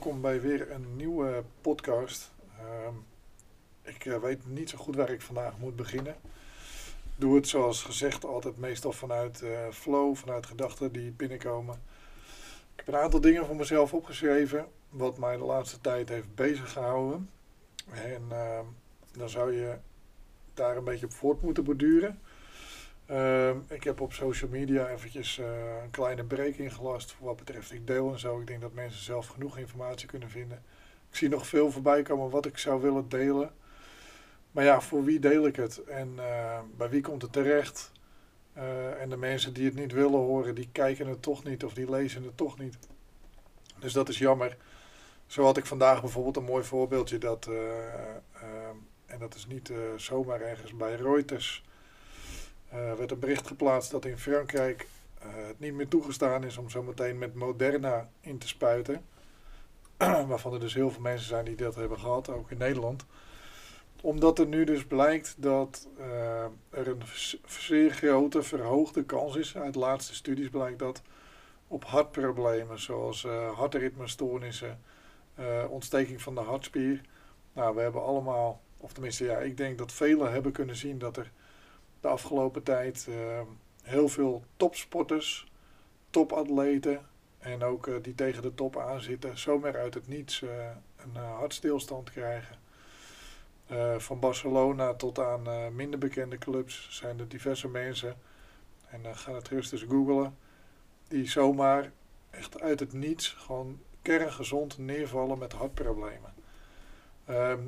Welkom bij weer een nieuwe podcast. Ehm, ik eh, weet niet zo goed waar ik vandaag moet beginnen. Doe het zoals gezegd altijd meestal vanuit eh, flow, vanuit gedachten die binnenkomen. Ik heb een aantal dingen voor mezelf opgeschreven wat mij de laatste tijd heeft bezig gehouden. En ehm, dan zou je daar een beetje op voort moeten borduren. Ehm, ik heb op social media eventjes eh, een kleine break ingelast voor wat betreft ik deel en zo. Ik denk dat mensen zelf genoeg informatie kunnen vinden. Ik zie nog veel voorbij komen wat ik zou willen delen. Maar ja, voor wie deel ik het? En eh, bij wie komt het terecht? Uh, en de mensen die het niet willen horen, die kijken het toch niet of die lezen het toch niet. Dus dat is jammer. Zo had ik vandaag bijvoorbeeld een mooi voorbeeldje dat, ehm, en dat is niet zomaar ergens bij Reuters uh, werd een bericht geplaatst dat in Frankrijk uh, het niet meer toegestaan is om zometeen met Moderna in te spuiten. Waarvan er dus heel veel mensen zijn die dat hebben gehad, ook in Nederland. Omdat er nu dus blijkt dat uh, er een zeer grote verhoogde kans is, uit laatste studies blijkt dat, op hartproblemen zoals hartritmestoornissen, ontsteking van de hartspier. Nou, we hebben allemaal, of tenminste ja, ik denk dat velen hebben kunnen zien dat er de afgelopen tijd uh, heel veel topsporters, topatleten en ook uh, die tegen de top aanzitten, zomaar uit het niets uh, een hartstilstand krijgen. van Barcelona tot aan minder bekende clubs zijn er diverse mensen, en dan ga het gerust eens googlen, die zomaar echt uit het niets gewoon kerngezond neervallen met hartproblemen.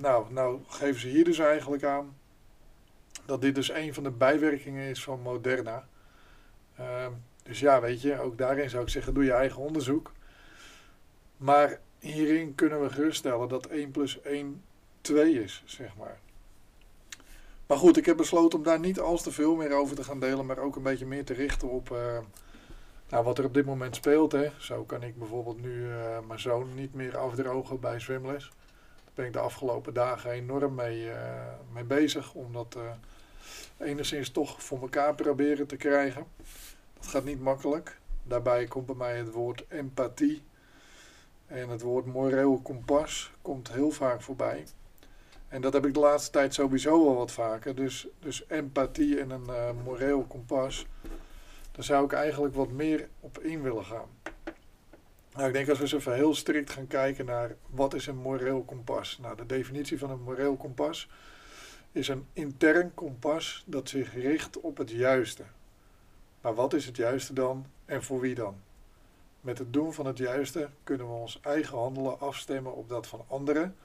nou, nou geven ze hier dus eigenlijk aan dat dit dus een van de bijwerkingen is van Moderna. Uh, dus ja, weet je, ook daarin zou ik zeggen, doe je eigen onderzoek. Maar hierin kunnen we geruststellen dat 1 plus 1 2 is, zeg maar. Maar goed, ik heb besloten om daar niet als te veel meer over te gaan delen, maar ook een beetje meer te richten op uh, nou, wat er op dit moment speelt. Hè. Zo kan ik bijvoorbeeld nu uh, mijn zoon niet meer afdrogen bij zwemles. Ben ik de afgelopen dagen enorm mee, uh, mee bezig, omdat enigszins toch voor elkaar proberen te krijgen. Dat gaat niet makkelijk. Daarbij komt bij mij het woord empathie. En het woord moreel kompas komt heel vaak voorbij. En dat heb ik de laatste tijd sowieso wel wat vaker. Dus, dus empathie en een uh, moreel kompas. Daar zou ik eigenlijk wat meer op in willen gaan. Nou, ik denk als we eens even heel strikt gaan kijken naar wat is een moreel kompas. Nou, de definitie van een moreel kompas is een intern kompas dat zich richt op het juiste. Maar wat is het juiste dan en voor wie dan? Met het doen van het juiste kunnen we ons eigen handelen afstemmen op dat van anderen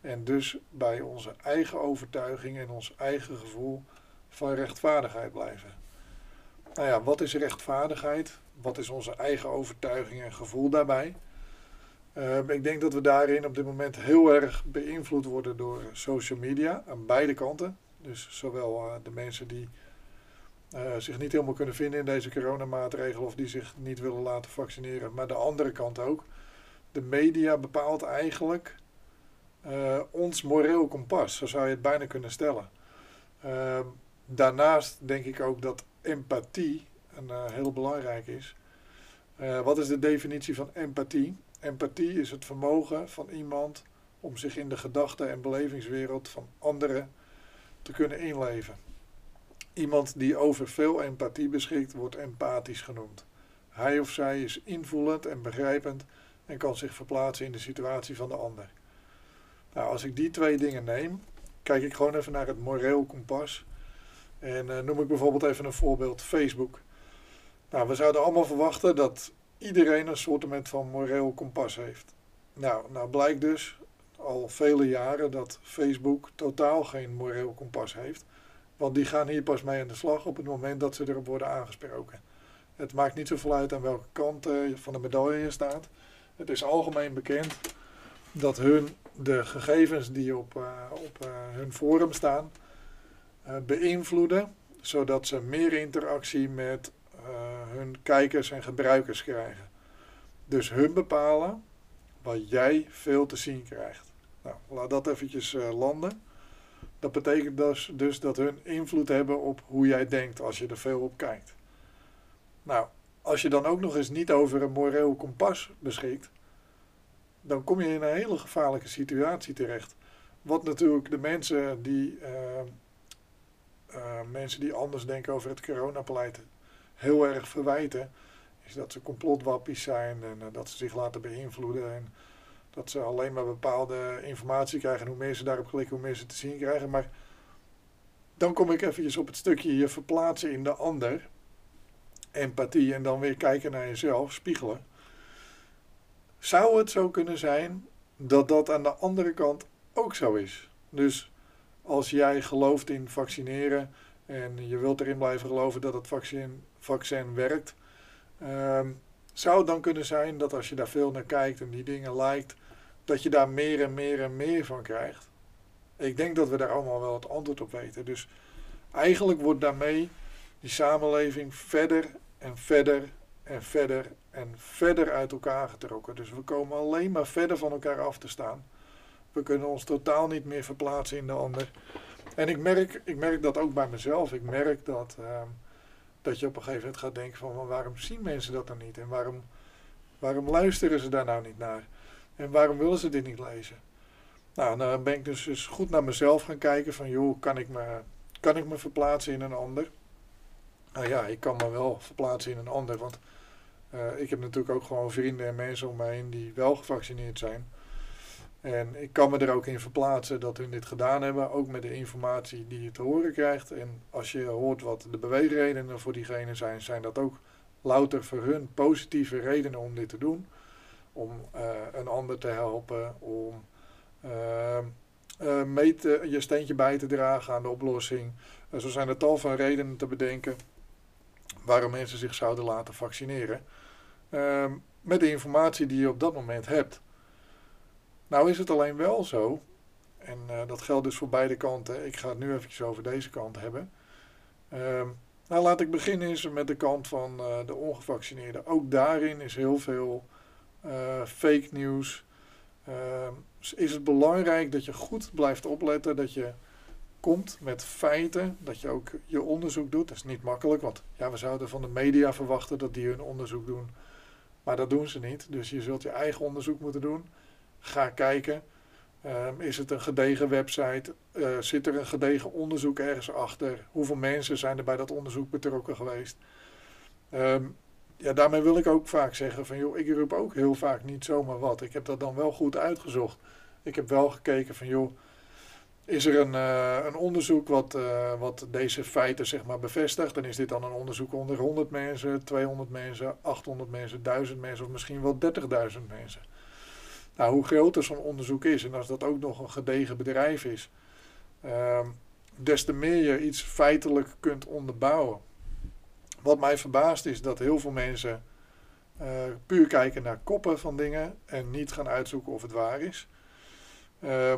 en dus bij onze eigen overtuiging en ons eigen gevoel van rechtvaardigheid blijven. Nou ja, wat is rechtvaardigheid? Wat is onze eigen overtuiging en gevoel daarbij? Uh, ik denk dat we daarin op dit moment heel erg beïnvloed worden door social media aan beide kanten. Dus zowel uh, de mensen die uh, zich niet helemaal kunnen vinden in deze coronamaatregelen of die zich niet willen laten vaccineren, maar de andere kant ook. De media bepaalt eigenlijk ons moreel kompas, zo zou je het bijna kunnen stellen. Ehm, daarnaast denk ik ook dat empathie een heel belangrijk is. wat is de definitie van empathie? Empathie is het vermogen van iemand om zich in de gedachten- en belevingswereld van anderen te kunnen inleven. Iemand die over veel empathie beschikt, wordt empathisch genoemd. Hij of zij is invoelend en begrijpend en kan zich verplaatsen in de situatie van de ander. Nou, als ik die twee dingen neem, kijk ik gewoon even naar het moreel kompas. En uh, noem ik bijvoorbeeld even een voorbeeld: Facebook. Nou, we zouden allemaal verwachten dat iedereen een soort van moreel kompas heeft. Nou, nou blijkt dus al vele jaren dat Facebook totaal geen moreel kompas heeft. Want die gaan hier pas mee aan de slag op het moment dat ze erop worden aangesproken. Het maakt niet zoveel uit aan welke kant uh, van de medaille je staat. Het is algemeen bekend dat hun de gegevens die op, uh, op hun forum staan beïnvloeden, zodat ze meer interactie met uh, hun kijkers en gebruikers krijgen. Dus hun bepalen wat jij veel te zien krijgt. Nou, laat dat eventjes uh, landen. Dat betekent dus, dus dat hun invloed hebben op hoe jij denkt als je er veel op kijkt. Nou, als je dan ook nog eens niet over een moreel kompas beschikt, dan kom je in een hele gevaarlijke situatie terecht. Wat natuurlijk de mensen die, uh, mensen die anders denken over het coronabeleid heel erg verwijten, is dat ze complotwappies zijn en uh, dat ze zich laten beïnvloeden. En dat ze alleen maar bepaalde informatie krijgen. En hoe meer ze daarop klikken, hoe meer ze te zien krijgen. Maar dan kom ik eventjes op het stukje je verplaatsen in de ander. Empathie en dan weer kijken naar jezelf, spiegelen. Zou het zo kunnen zijn dat dat aan de andere kant ook zo is? Dus als jij gelooft in vaccineren en je wilt erin blijven geloven dat het vaccin, vaccin werkt, um, zou het dan kunnen zijn dat als je daar veel naar kijkt en die dingen lijkt, dat je daar meer en meer en meer van krijgt? Ik denk dat we daar allemaal wel het antwoord op weten. Dus eigenlijk wordt daarmee die samenleving verder en verder en verder en verder uit elkaar getrokken. Dus we komen alleen maar verder van elkaar af te staan. We kunnen ons totaal niet meer verplaatsen in de ander. En ik merk, ik merk dat ook bij mezelf. Ik merk dat, uh, dat je op een gegeven moment gaat denken van waarom zien mensen dat dan niet? En waarom, waarom luisteren ze daar nou niet naar? En waarom willen ze dit niet lezen? Nou, dan ben ik dus, dus goed naar mezelf gaan kijken van joh, kan ik me, kan ik me verplaatsen in een ander? Nou ja, ik kan me wel verplaatsen in een ander, want uh, ik heb natuurlijk ook gewoon vrienden en mensen om mij heen die wel gevaccineerd zijn. En ik kan me er ook in verplaatsen dat hun dit gedaan hebben, ook met de informatie die je te horen krijgt. En als je hoort wat de beweegredenen voor diegene zijn, zijn dat ook louter voor hun positieve redenen om dit te doen. Om uh, een ander te helpen, om uh, uh, mee je steentje bij te dragen aan de oplossing. zo zijn er tal van redenen te bedenken waarom mensen zich zouden laten vaccineren. Ehm, met de informatie die je op dat moment hebt. Nou is het alleen wel zo, en uh, dat geldt dus voor beide kanten. Ik ga het nu eventjes over deze kant hebben. Uh, nou, laat ik beginnen eens met de kant van uh, de ongevaccineerden. Ook daarin is heel veel uh, fake nieuws. Ehm, is het belangrijk dat je goed blijft opletten, dat je komt met feiten, dat je ook je onderzoek doet. Dat is niet makkelijk, want ja, we zouden van de media verwachten dat die hun onderzoek doen. Maar dat doen ze niet. Dus je zult je eigen onderzoek moeten doen. Ga kijken. Um, is het een gedegen website? Uh, zit er een gedegen onderzoek ergens achter? Hoeveel mensen zijn er bij dat onderzoek betrokken geweest? Um, ja, daarmee wil ik ook vaak zeggen van joh, ik roep ook heel vaak niet zomaar wat. Ik heb dat dan wel goed uitgezocht. Ik heb wel gekeken van joh, is er een, uh, een onderzoek wat, uh, wat deze feiten zeg maar bevestigt? Dan is dit dan een onderzoek onder 100 mensen, 200 mensen, 800 mensen, 1000 mensen of misschien wel 30.000 mensen. Nou, hoe groter zo'n onderzoek is en als dat ook nog een gedegen bedrijf is, uh, des te meer je iets feitelijk kunt onderbouwen. Wat mij verbaast is dat heel veel mensen uh, puur kijken naar koppen van dingen en niet gaan uitzoeken of het waar is. Uh,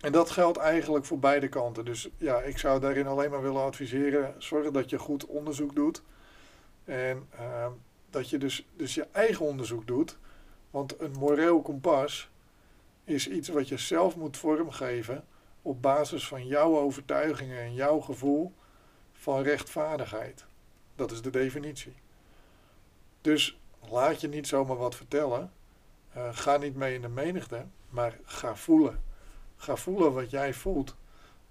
en dat geldt eigenlijk voor beide kanten. Dus ja, ik zou daarin alleen maar willen adviseren: zorg dat je goed onderzoek doet. En uh, dat je dus, dus je eigen onderzoek doet. Want een moreel kompas is iets wat je zelf moet vormgeven op basis van jouw overtuigingen en jouw gevoel van rechtvaardigheid. Dat is de definitie. Dus laat je niet zomaar wat vertellen. Uh, ga niet mee in de menigte, maar ga voelen. Ga voelen wat jij voelt.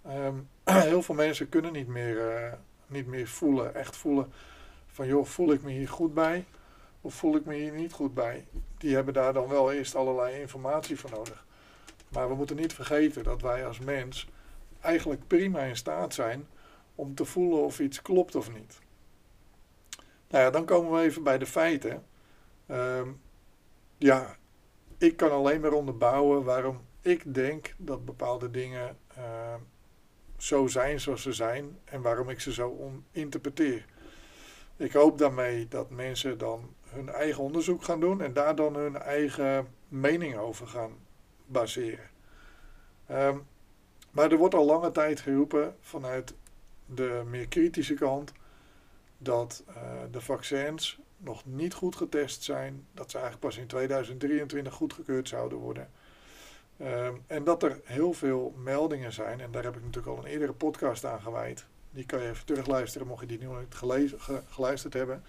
Um, heel veel mensen kunnen niet meer, uh, niet meer voelen, echt voelen van joh, voel ik me hier goed bij of voel ik me hier niet goed bij. Die hebben daar dan wel eerst allerlei informatie voor nodig. Maar we moeten niet vergeten dat wij als mens eigenlijk prima in staat zijn om te voelen of iets klopt of niet. Nou ja, dan komen we even bij de feiten. Um, ja, ik kan alleen maar onderbouwen waarom ik denk dat bepaalde dingen uh, zo zijn zoals ze zijn en waarom ik ze zo interpreteer. Ik hoop daarmee dat mensen dan hun eigen onderzoek gaan doen en daar dan hun eigen mening over gaan baseren. Um, maar er wordt al lange tijd geroepen vanuit de meer kritische kant dat uh, de vaccins nog niet goed getest zijn, dat ze eigenlijk pas in 2023 goedgekeurd zouden worden. Um, en dat er heel veel meldingen zijn, en daar heb ik natuurlijk al een eerdere podcast aan gewijd. Die kan je even terugluisteren, mocht je die nog niet geluisterd hebben.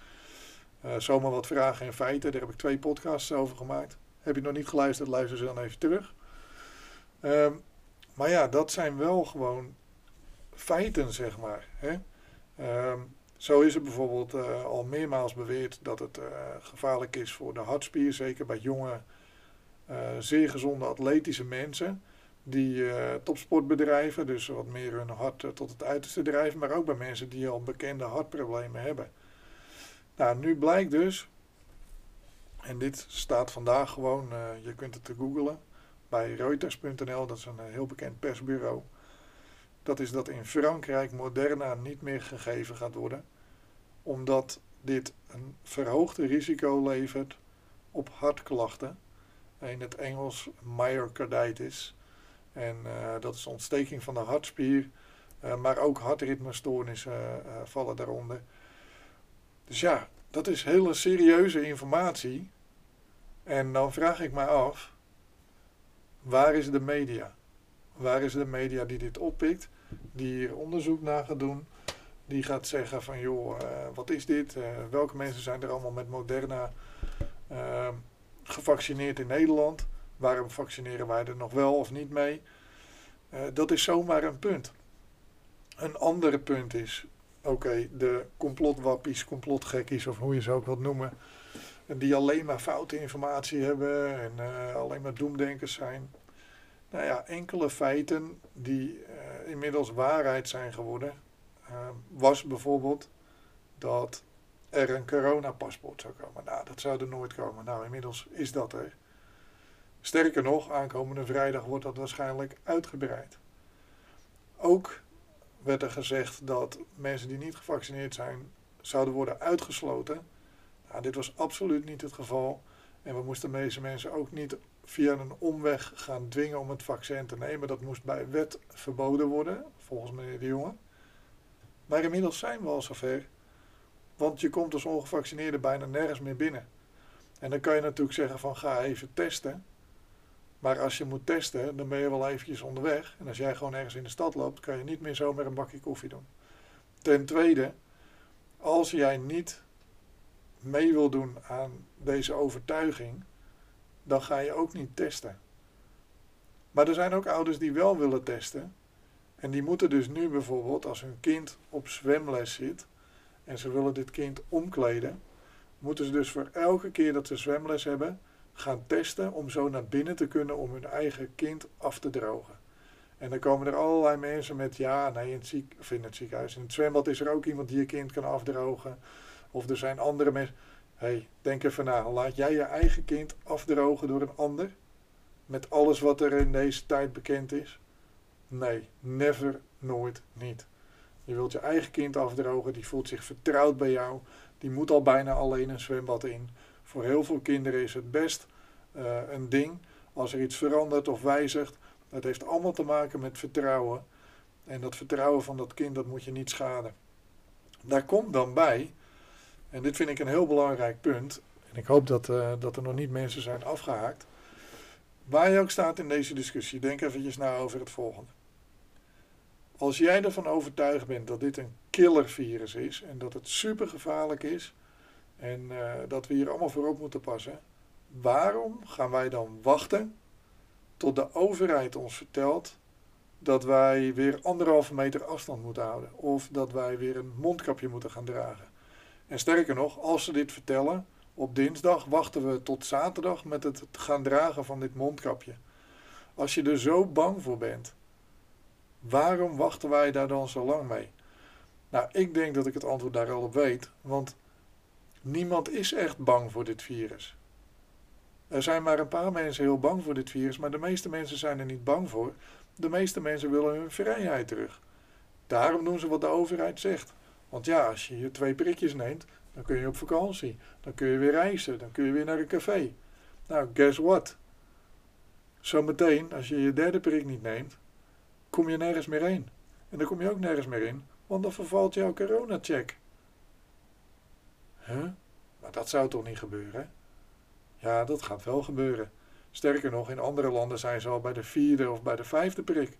Uh, zomaar wat vragen en feiten, daar heb ik twee podcasts over gemaakt. Heb je nog niet geluisterd, luister ze dan even terug. Ehm, maar ja, dat zijn wel gewoon feiten, zeg maar. Hè? Ehm, zo is het bijvoorbeeld uh, al meermaals beweerd dat het uh, gevaarlijk is voor de hartspier, zeker bij jonge, zeer gezonde atletische mensen die topsportbedrijven, dus wat meer hun hart tot het uiterste drijven, maar ook bij mensen die al bekende hartproblemen hebben. Nou, nu blijkt dus, en dit staat vandaag gewoon, je kunt het te googlen, bij Reuters.nl, dat is een heel bekend persbureau. Dat is dat in Frankrijk Moderna niet meer gegeven gaat worden, omdat dit een verhoogde risico levert op hartklachten. In het Engels myocarditis. En uh, dat is ontsteking van de hartspier, maar ook hartritmestoornissen vallen daaronder. Dus ja, dat is hele serieuze informatie. En dan vraag ik me af, waar is de media? Waar is de media die dit oppikt, die hier onderzoek naar gaat doen, die gaat zeggen van joh, uh, wat is dit? Uh, welke mensen zijn er allemaal met Moderna uh, gevaccineerd in Nederland? Waarom vaccineren wij er nog wel of niet mee? dat is zomaar een punt. Een andere punt is, oké, de complotwappies, complotgekkies of hoe je ze ook wilt noemen, die alleen maar foute informatie hebben en alleen maar doemdenkers zijn. Nou ja, enkele feiten die uh, inmiddels waarheid zijn geworden, uh, was bijvoorbeeld dat er een coronapaspoort zou komen. Nou, dat zou er nooit komen. Nou, inmiddels is dat er. Sterker nog, aankomende vrijdag wordt dat waarschijnlijk uitgebreid. Ook werd er gezegd dat mensen die niet gevaccineerd zijn zouden worden uitgesloten. Nou, dit was absoluut niet het geval. En we moesten deze mensen ook niet via een omweg gaan dwingen om het vaccin te nemen. Dat moest bij wet verboden worden, volgens meneer de Jonge. Maar inmiddels zijn we al zover. Want je komt als ongevaccineerde bijna nergens meer binnen. En dan kan je natuurlijk zeggen van ga even testen. Maar als je moet testen, dan ben je wel eventjes onderweg. En als jij gewoon ergens in de stad loopt, kan je niet meer zomaar een bakje koffie doen. Ten tweede, als jij niet mee wil doen aan deze overtuiging, dan ga je ook niet testen. Maar er zijn ook ouders die wel willen testen. En die moeten dus nu bijvoorbeeld, als hun kind op zwemles zit en ze willen dit kind omkleden, moeten ze dus voor elke keer dat ze zwemles hebben gaan testen om zo naar binnen te kunnen om hun eigen kind af te drogen. En dan komen er allerlei mensen met, ja, nee, in het, ziek, het ziekenhuis, in het zwembad is er ook iemand die je kind kan afdrogen. Of er zijn andere mensen hey, denk even na. Laat jij je eigen kind afdrogen door een ander? Met alles wat er in deze tijd bekend is? Nee, never, nooit, niet. Je wilt je eigen kind afdrogen, die voelt zich vertrouwd bij jou. Die moet al bijna alleen een zwembad in. Voor heel veel kinderen is het best uh, een ding als er iets verandert of wijzigt. Dat heeft allemaal te maken met vertrouwen. En dat vertrouwen van dat kind, dat moet je niet schaden. Daar komt dan bij en dit vind ik een heel belangrijk punt. En ik hoop dat, uh, dat er nog niet mensen zijn afgehaakt. Waar je ook staat in deze discussie, denk eventjes na over het volgende. Als jij ervan overtuigd bent dat dit een killervirus is en dat het super gevaarlijk is en uh, dat we hier allemaal voor op moeten passen, waarom gaan wij dan wachten tot de overheid ons vertelt dat wij weer anderhalve meter afstand moeten houden of dat wij weer een mondkapje moeten gaan dragen? En sterker nog, als ze dit vertellen, op dinsdag wachten we tot zaterdag met het gaan dragen van dit mondkapje. Als je er zo bang voor bent, waarom wachten wij daar dan zo lang mee? Nou, ik denk dat ik het antwoord daar al op weet, want niemand is echt bang voor dit virus. Er zijn maar een paar mensen heel bang voor dit virus, maar de meeste mensen zijn er niet bang voor. De meeste mensen willen hun vrijheid terug. Daarom doen ze wat de overheid zegt. Want ja, als je je twee prikjes neemt, dan kun je op vakantie. Dan kun je weer reizen. Dan kun je weer naar een café. Nou, guess what? Zometeen, als je je derde prik niet neemt, kom je nergens meer heen. En dan kom je ook nergens meer in, want dan vervalt jouw corona-check. Maar dat zou toch niet gebeuren? Ja, dat gaat wel gebeuren. Sterker nog, in andere landen zijn ze al bij de vierde of bij de vijfde prik.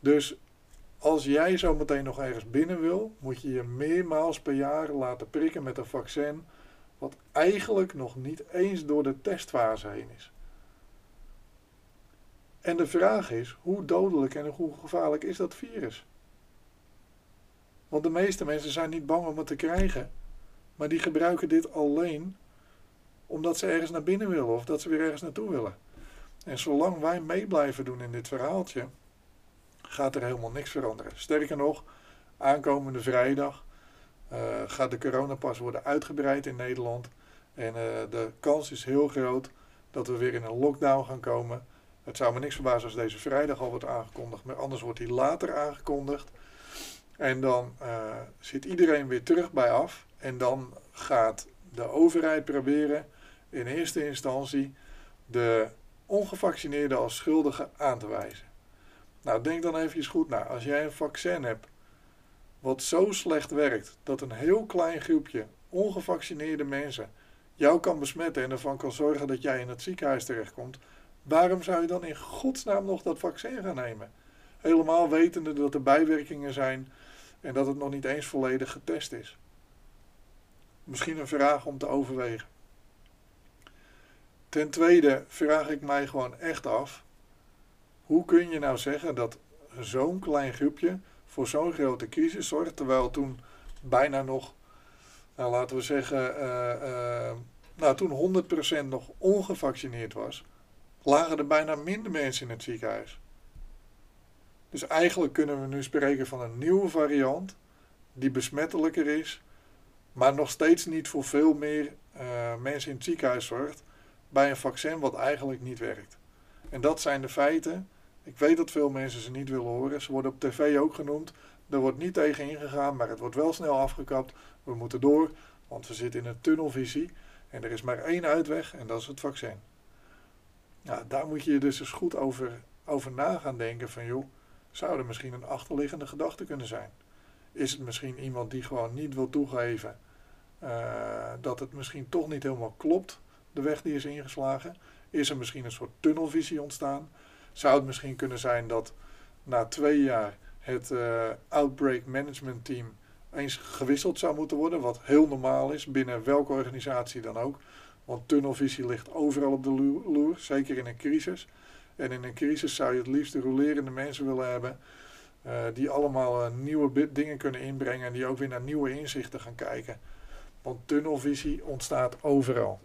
Dus als jij zo meteen nog ergens binnen wil, moet je je meermaals per jaar laten prikken met een vaccin wat eigenlijk nog niet eens door de testfase heen is. En de vraag is, hoe dodelijk en hoe gevaarlijk is dat virus? Want de meeste mensen zijn niet bang om het te krijgen, maar die gebruiken dit alleen omdat ze ergens naar binnen willen of dat ze weer ergens naartoe willen. En zolang wij mee blijven doen in dit verhaaltje, gaat er helemaal niks veranderen. Sterker nog, aankomende vrijdag uh, gaat de coronapas worden uitgebreid in Nederland. En uh, de kans is heel groot dat we weer in een lockdown gaan komen. Het zou me niks verbazen als deze vrijdag al wordt aangekondigd, maar anders wordt die later aangekondigd. En dan uh, zit iedereen weer terug bij af. En dan gaat de overheid proberen in eerste instantie de ongevaccineerden als schuldigen aan te wijzen. Nou, denk dan even goed na. Als jij een vaccin hebt wat zo slecht werkt dat een heel klein groepje ongevaccineerde mensen jou kan besmetten en ervan kan zorgen dat jij in het ziekenhuis terechtkomt, waarom zou je dan in godsnaam nog dat vaccin gaan nemen? Helemaal wetende dat er bijwerkingen zijn en dat het nog niet eens volledig getest is. Misschien een vraag om te overwegen. Ten tweede vraag ik mij gewoon echt af: hoe kun je nou zeggen dat zo'n klein groepje voor zo'n grote crisis zorgt, terwijl toen bijna nog, nou laten we zeggen, uh, uh, nou toen 100% nog ongevaccineerd was, lagen er bijna minder mensen in het ziekenhuis. Dus eigenlijk kunnen we nu spreken van een nieuwe variant die besmettelijker is, maar nog steeds niet voor veel meer uh, mensen in het ziekenhuis zorgt bij een vaccin wat eigenlijk niet werkt. En dat zijn de feiten. Ik weet dat veel mensen ze niet willen horen. Ze worden op tv ook genoemd. Er wordt niet tegen ingegaan, maar het wordt wel snel afgekapt. We moeten door, want we zitten in een tunnelvisie. En er is maar één uitweg en dat is het vaccin. Nou, daar moet je dus eens goed over, over na gaan denken van joh, zou er misschien een achterliggende gedachte kunnen zijn? Is het misschien iemand die gewoon niet wil toegeven uh, dat het misschien toch niet helemaal klopt, de weg die is ingeslagen? Is er misschien een soort tunnelvisie ontstaan? Zou het misschien kunnen zijn dat na twee jaar het uh, Outbreak Management Team eens gewisseld zou moeten worden, wat heel normaal is binnen welke organisatie dan ook. Want tunnelvisie ligt overal op de loer, zeker in een crisis. En in een crisis zou je het liefst de rolerende mensen willen hebben, die allemaal uh, nieuwe dingen kunnen inbrengen en die ook weer naar nieuwe inzichten gaan kijken. Want tunnelvisie ontstaat overal.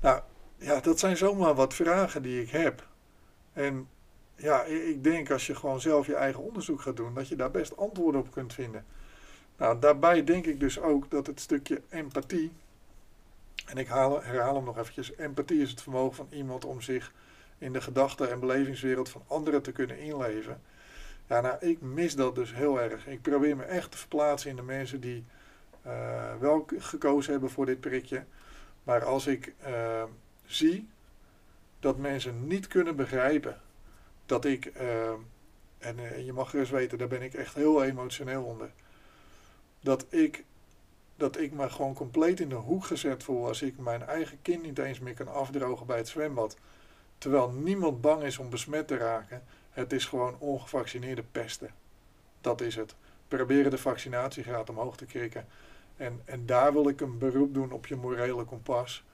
Nou, ja, dat zijn zomaar wat vragen die ik heb. En ja, ik denk als je gewoon zelf je eigen onderzoek gaat doen, dat je daar best antwoorden op kunt vinden. Nou, daarbij denk ik dus ook dat het stukje empathie, en ik haal, herhaal hem nog eventjes, empathie is het vermogen van iemand om zich in de gedachten- en belevingswereld van anderen te kunnen inleven. Ja, nou, ik mis dat dus heel erg. Ik probeer me echt te verplaatsen in de mensen die uh, wel gekozen hebben voor dit prikje. Maar als ik uh, zie dat mensen niet kunnen begrijpen dat ik, uh, en uh, je mag gerust weten, daar ben ik echt heel emotioneel onder. Dat ik, dat ik me gewoon compleet in de hoek gezet voel als ik mijn eigen kind niet eens meer kan afdrogen bij het zwembad. Terwijl niemand bang is om besmet te raken. Het is gewoon ongevaccineerde pesten. Dat is het. Proberen de vaccinatiegraad omhoog te krikken. En, en daar wil ik een beroep doen op je morele kompas.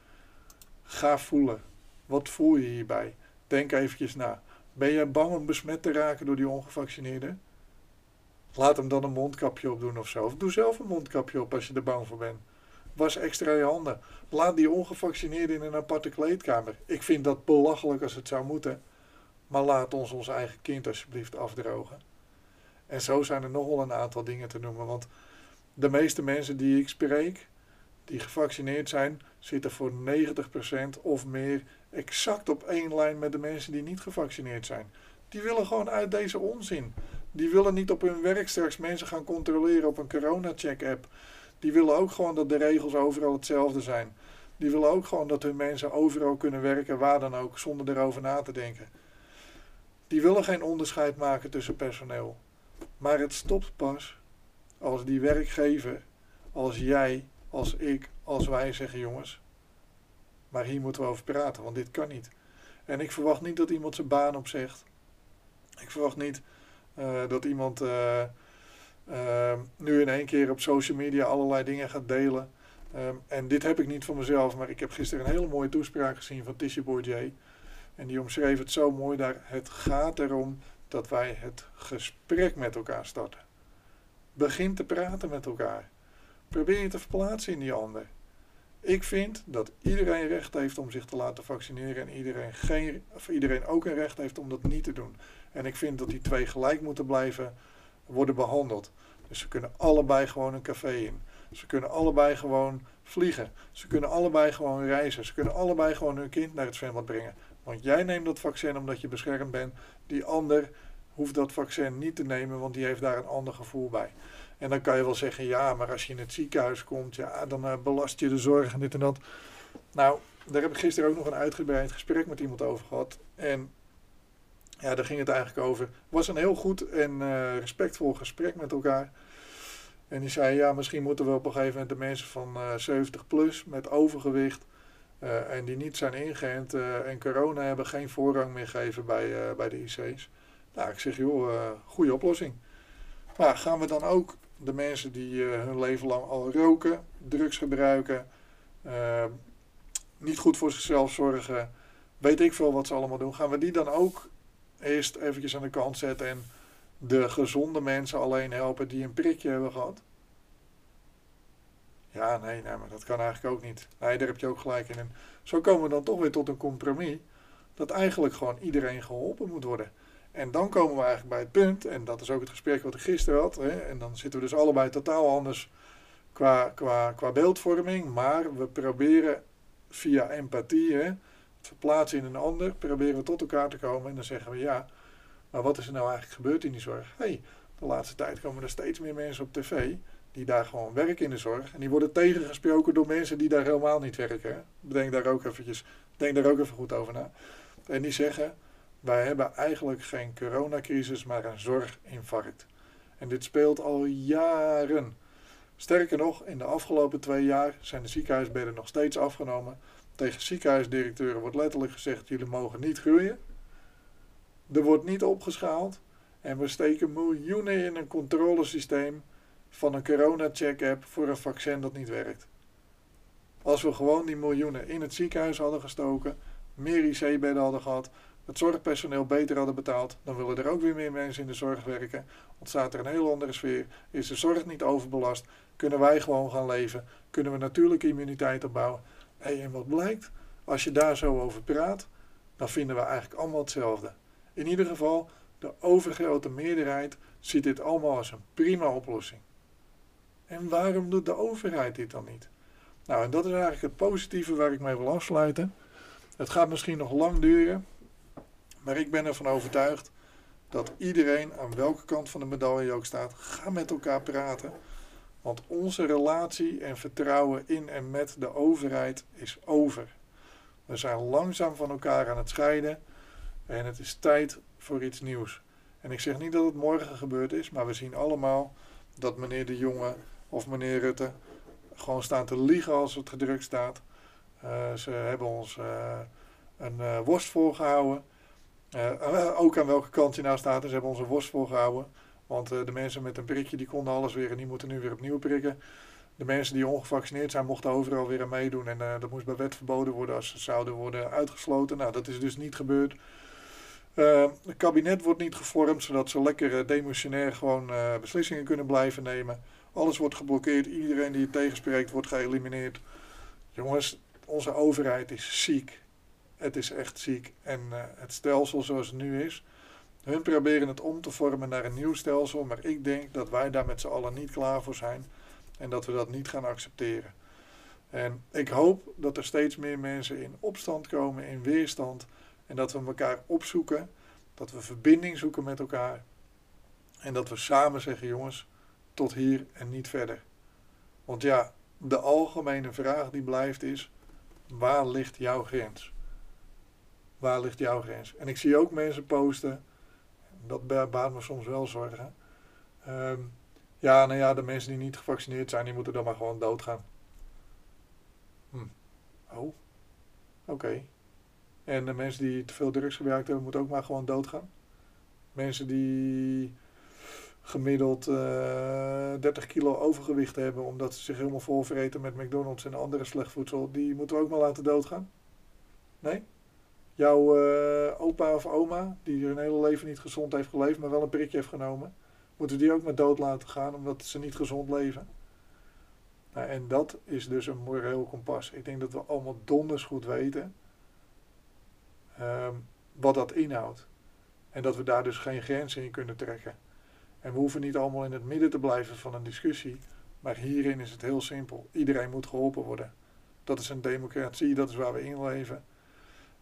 Ga voelen. Wat voel je hierbij? Denk eventjes na. Ben jij bang om besmet te raken door die ongevaccineerden? Laat hem dan een mondkapje op doen of zo. Of doe zelf een mondkapje op als je er bang voor bent. Was extra je handen. Laat die ongevaccineerden in een aparte kleedkamer. Ik vind dat belachelijk als het zou moeten. Maar laat ons ons eigen kind alsjeblieft afdrogen. En zo zijn er nog wel een aantal dingen te noemen. Want de meeste mensen die ik spreek, die gevaccineerd zijn, zitten voor 90% of meer exact op één lijn met de mensen die niet gevaccineerd zijn. Die willen gewoon uit deze onzin. Die willen niet op hun werk straks mensen gaan controleren op een corona-check-app. Die willen ook gewoon dat de regels overal hetzelfde zijn. Die willen ook gewoon dat hun mensen overal kunnen werken, waar dan ook, zonder erover na te denken. Die willen geen onderscheid maken tussen personeel. Maar het stopt pas als die werkgever, als jij, als ik, als wij zeggen: jongens, maar hier moeten we over praten, want dit kan niet. En ik verwacht niet dat iemand zijn baan opzegt. Ik verwacht niet uh, dat iemand uh, uh, nu in één keer op social media allerlei dingen gaat delen. Ehm, en dit heb ik niet van mezelf, maar ik heb gisteren een hele mooie toespraak gezien van Tisha Bourdieu. En die omschreef het zo mooi daar. Het gaat erom dat wij het gesprek met elkaar starten. Begin te praten met elkaar. Probeer je te verplaatsen in die ander. Ik vind dat iedereen recht heeft om zich te laten vaccineren en iedereen, geen, of iedereen ook een recht heeft om dat niet te doen. En ik vind dat die twee gelijk moeten blijven worden behandeld. Dus ze kunnen allebei gewoon een café in. Ze kunnen allebei gewoon vliegen. Ze kunnen allebei gewoon reizen. Ze kunnen allebei gewoon hun kind naar het zwembad brengen. Want jij neemt dat vaccin omdat je beschermd bent. Die ander hoeft dat vaccin niet te nemen, want die heeft daar een ander gevoel bij. En dan kan je wel zeggen, ja, maar als je in het ziekenhuis komt, ja, dan uh, belast je de zorg en dit en dat. Nou, daar heb ik gisteren ook nog een uitgebreid gesprek met iemand over gehad. En ja, daar ging het eigenlijk over. Het was een heel goed en uh, respectvol gesprek met elkaar. En die zei, ja, misschien moeten we op een gegeven moment de mensen van uh, eh, 70 plus met overgewicht en die niet zijn ingeënt en corona hebben geen voorrang meer geven bij, bij de IC's. Nou, ik zeg, joh, goede oplossing. Maar gaan we dan ook de mensen die hun leven lang al roken, drugs gebruiken, uh, niet goed voor zichzelf zorgen, weet ik veel wat ze allemaal doen, gaan we die dan ook eerst eventjes aan de kant zetten en de gezonde mensen alleen helpen die een prikje hebben gehad? Ja, nee, nee, maar dat kan eigenlijk ook niet. Nee, daar heb je ook gelijk in. En zo komen we dan toch weer tot een compromis dat eigenlijk gewoon iedereen geholpen moet worden. En dan komen we eigenlijk bij het punt, en dat is ook het gesprek wat ik gisteren had. Hè, en dan zitten we dus allebei totaal anders qua, qua, qua beeldvorming. Maar we proberen via empathie, het verplaatsen in een ander, proberen we tot elkaar te komen. En dan zeggen we ja, maar wat is er nou eigenlijk gebeurd in die zorg? hey, de laatste tijd komen er steeds meer mensen op tv die daar gewoon werken in de zorg. En die worden tegengesproken door mensen die daar helemaal niet werken. Denk daar ook eventjes, denk daar ook even goed over na. En die zeggen, wij hebben eigenlijk geen coronacrisis, maar een zorginfarct. En dit speelt al jaren. Sterker nog, in de afgelopen twee jaar zijn de ziekenhuisbedden nog steeds afgenomen. Tegen ziekenhuisdirecteuren wordt letterlijk gezegd: jullie mogen niet groeien. Er wordt niet opgeschaald. En we steken miljoenen in een controlesysteem van een corona-check-app voor een vaccin dat niet werkt. Als we gewoon die miljoenen in het ziekenhuis hadden gestoken, meer IC-bedden hadden gehad, het zorgpersoneel beter hadden betaald, dan willen er ook weer meer mensen in de zorg werken. Ontstaat er een heel andere sfeer. Is de zorg niet overbelast? Kunnen wij gewoon gaan leven? Kunnen we natuurlijke immuniteit opbouwen? En wat blijkt? Als je daar zo over praat, dan vinden we eigenlijk allemaal hetzelfde. In ieder geval, de overgrote meerderheid ziet dit allemaal als een prima oplossing. En waarom doet de overheid dit dan niet? Nou, en dat is eigenlijk het positieve waar ik mee wil afsluiten. Het gaat misschien nog lang duren, maar ik ben ervan overtuigd dat iedereen aan welke kant van de medaille ook staat, ga met elkaar praten. Want onze relatie en vertrouwen in en met de overheid is over. We zijn langzaam van elkaar aan het scheiden en het is tijd voor iets nieuws. En ik zeg niet dat het morgen gebeurd is, maar we zien allemaal dat meneer De Jonge of meneer Rutte gewoon staan te liegen als het gedrukt staat. Uh, ze hebben ons uh, een uh, worst voorgehouden. Uh, ook aan welke kant je nou staat. Ze hebben onze worst volgehouden. Want uh, de mensen met een prikje die konden alles weer en die moeten nu weer opnieuw prikken. De mensen die ongevaccineerd zijn mochten overal weer aan meedoen. En uh, dat moest bij wet verboden worden als ze zouden worden uitgesloten. Nou, dat is dus niet gebeurd. het kabinet wordt niet gevormd zodat ze lekker demissionair gewoon beslissingen kunnen blijven nemen. Alles wordt geblokkeerd. Iedereen die het tegenspreekt wordt geëlimineerd. Jongens, onze overheid is ziek. Het is echt ziek. En uh, het stelsel zoals het nu is, hun proberen het om te vormen naar een nieuw stelsel, maar ik denk dat wij daar met z'n allen niet klaar voor zijn en dat we dat niet gaan accepteren. En ik hoop dat er steeds meer mensen in opstand komen, in weerstand en dat we elkaar opzoeken, dat we verbinding zoeken met elkaar en dat we samen zeggen, jongens, tot hier en niet verder. Want ja, de algemene vraag die blijft is, waar ligt jouw grens? waar ligt jouw grens? En ik zie ook mensen posten, dat baat me soms wel zorgen. Um, ja, nou ja, de mensen die niet gevaccineerd zijn, die moeten dan maar gewoon doodgaan. Hm. Oh, oké. En de mensen die te veel drugs gebruikt hebben, moeten ook maar gewoon doodgaan. Mensen die gemiddeld 30 kilo overgewicht hebben omdat ze zich helemaal volvreten met McDonald's en andere slecht voedsel, die moeten we ook maar laten doodgaan? Nee? Jouw opa of oma, die hun hele leven niet gezond heeft geleefd, maar wel een prikje heeft genomen, moeten we die ook maar dood laten gaan omdat ze niet gezond leven? Nou, en dat is dus een moreel kompas. Ik denk dat we allemaal donders goed weten um, wat dat inhoudt. En dat we daar dus geen grenzen in kunnen trekken. En we hoeven niet allemaal in het midden te blijven van een discussie. Maar hierin is het heel simpel. Iedereen moet geholpen worden. Dat is een democratie, dat is waar we in leven.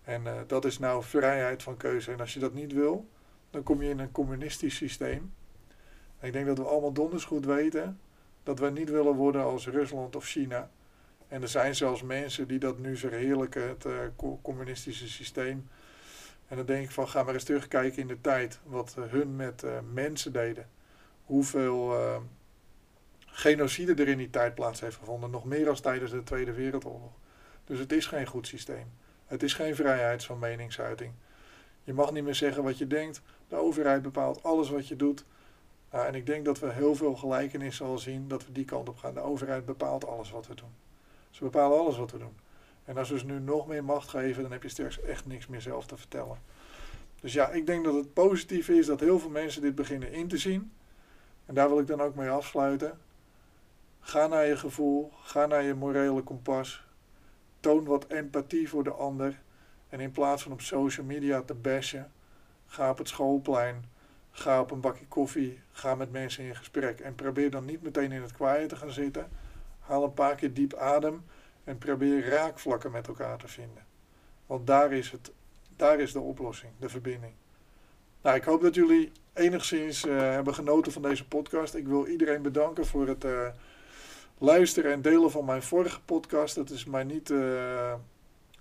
En uh, dat is nou vrijheid van keuze. En als je dat niet wil, dan kom je in een communistisch systeem. Ik denk dat we allemaal donders goed weten dat wij niet willen worden als Rusland of China. En er zijn zelfs mensen die dat nu verheerlijken, het uh, communistische systeem. En dan denk ik van, ga maar eens terugkijken in de tijd, wat hun met uh, mensen deden. Hoeveel genocide er in die tijd plaats heeft gevonden. Nog meer als tijdens de Tweede Wereldoorlog. Dus het is geen goed systeem. Het is geen vrijheid van meningsuiting. Je mag niet meer zeggen wat je denkt. De overheid bepaalt alles wat je doet. Nou, en ik denk dat we heel veel gelijkenis zullen zien dat we die kant op gaan. De overheid bepaalt alles wat we doen. Ze bepalen alles wat we doen. En als we ze nu nog meer macht geven, dan heb je straks echt niks meer zelf te vertellen. Dus ja, ik denk dat het positief is dat heel veel mensen dit beginnen in te zien. En daar wil ik dan ook mee afsluiten. Ga naar je gevoel, ga naar je morele kompas. Toon wat empathie voor de ander. En in plaats van op social media te bashen, ga op het schoolplein Ga op een bakje koffie, ga met mensen in gesprek. En probeer dan niet meteen in het kwaaien te gaan zitten. Haal een paar keer diep adem en probeer raakvlakken met elkaar te vinden. Want daar is, het, daar is de oplossing, de verbinding. Nou, ik hoop dat jullie enigszins uh, hebben genoten van deze podcast. Ik wil iedereen bedanken voor het uh, luisteren en delen van mijn vorige podcast. Dat is mij niet, uh,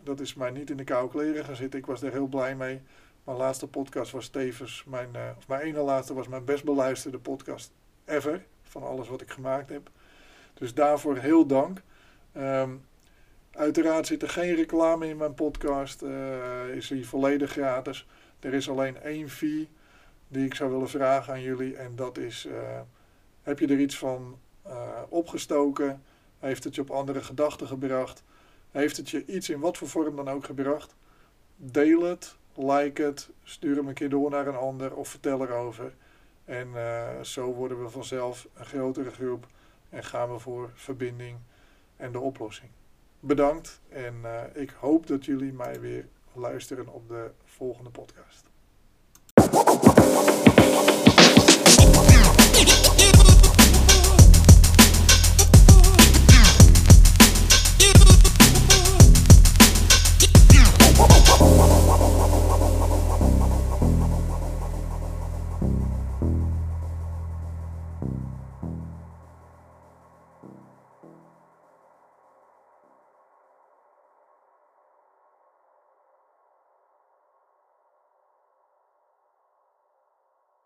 dat is mij niet in de koude kleren gaan zitten. Ik was er heel blij mee. Mijn laatste podcast was tevens mijn, of mijn ene laatste was mijn best beluisterde podcast ever. Van alles wat ik gemaakt heb. Dus daarvoor heel dank. Um, uiteraard zit er geen reclame in mijn podcast. Is hij volledig gratis. Er is alleen één fee die ik zou willen vragen aan jullie. En dat is, uh, heb je er iets van opgestoken? Heeft het je op andere gedachten gebracht? Heeft het je iets in wat voor vorm dan ook gebracht? Deel het like het, stuur hem een keer door naar een ander of vertel erover. En uh, zo worden we vanzelf een grotere groep en gaan we voor verbinding en de oplossing. Bedankt en ik hoop dat jullie mij weer luisteren op de volgende podcast.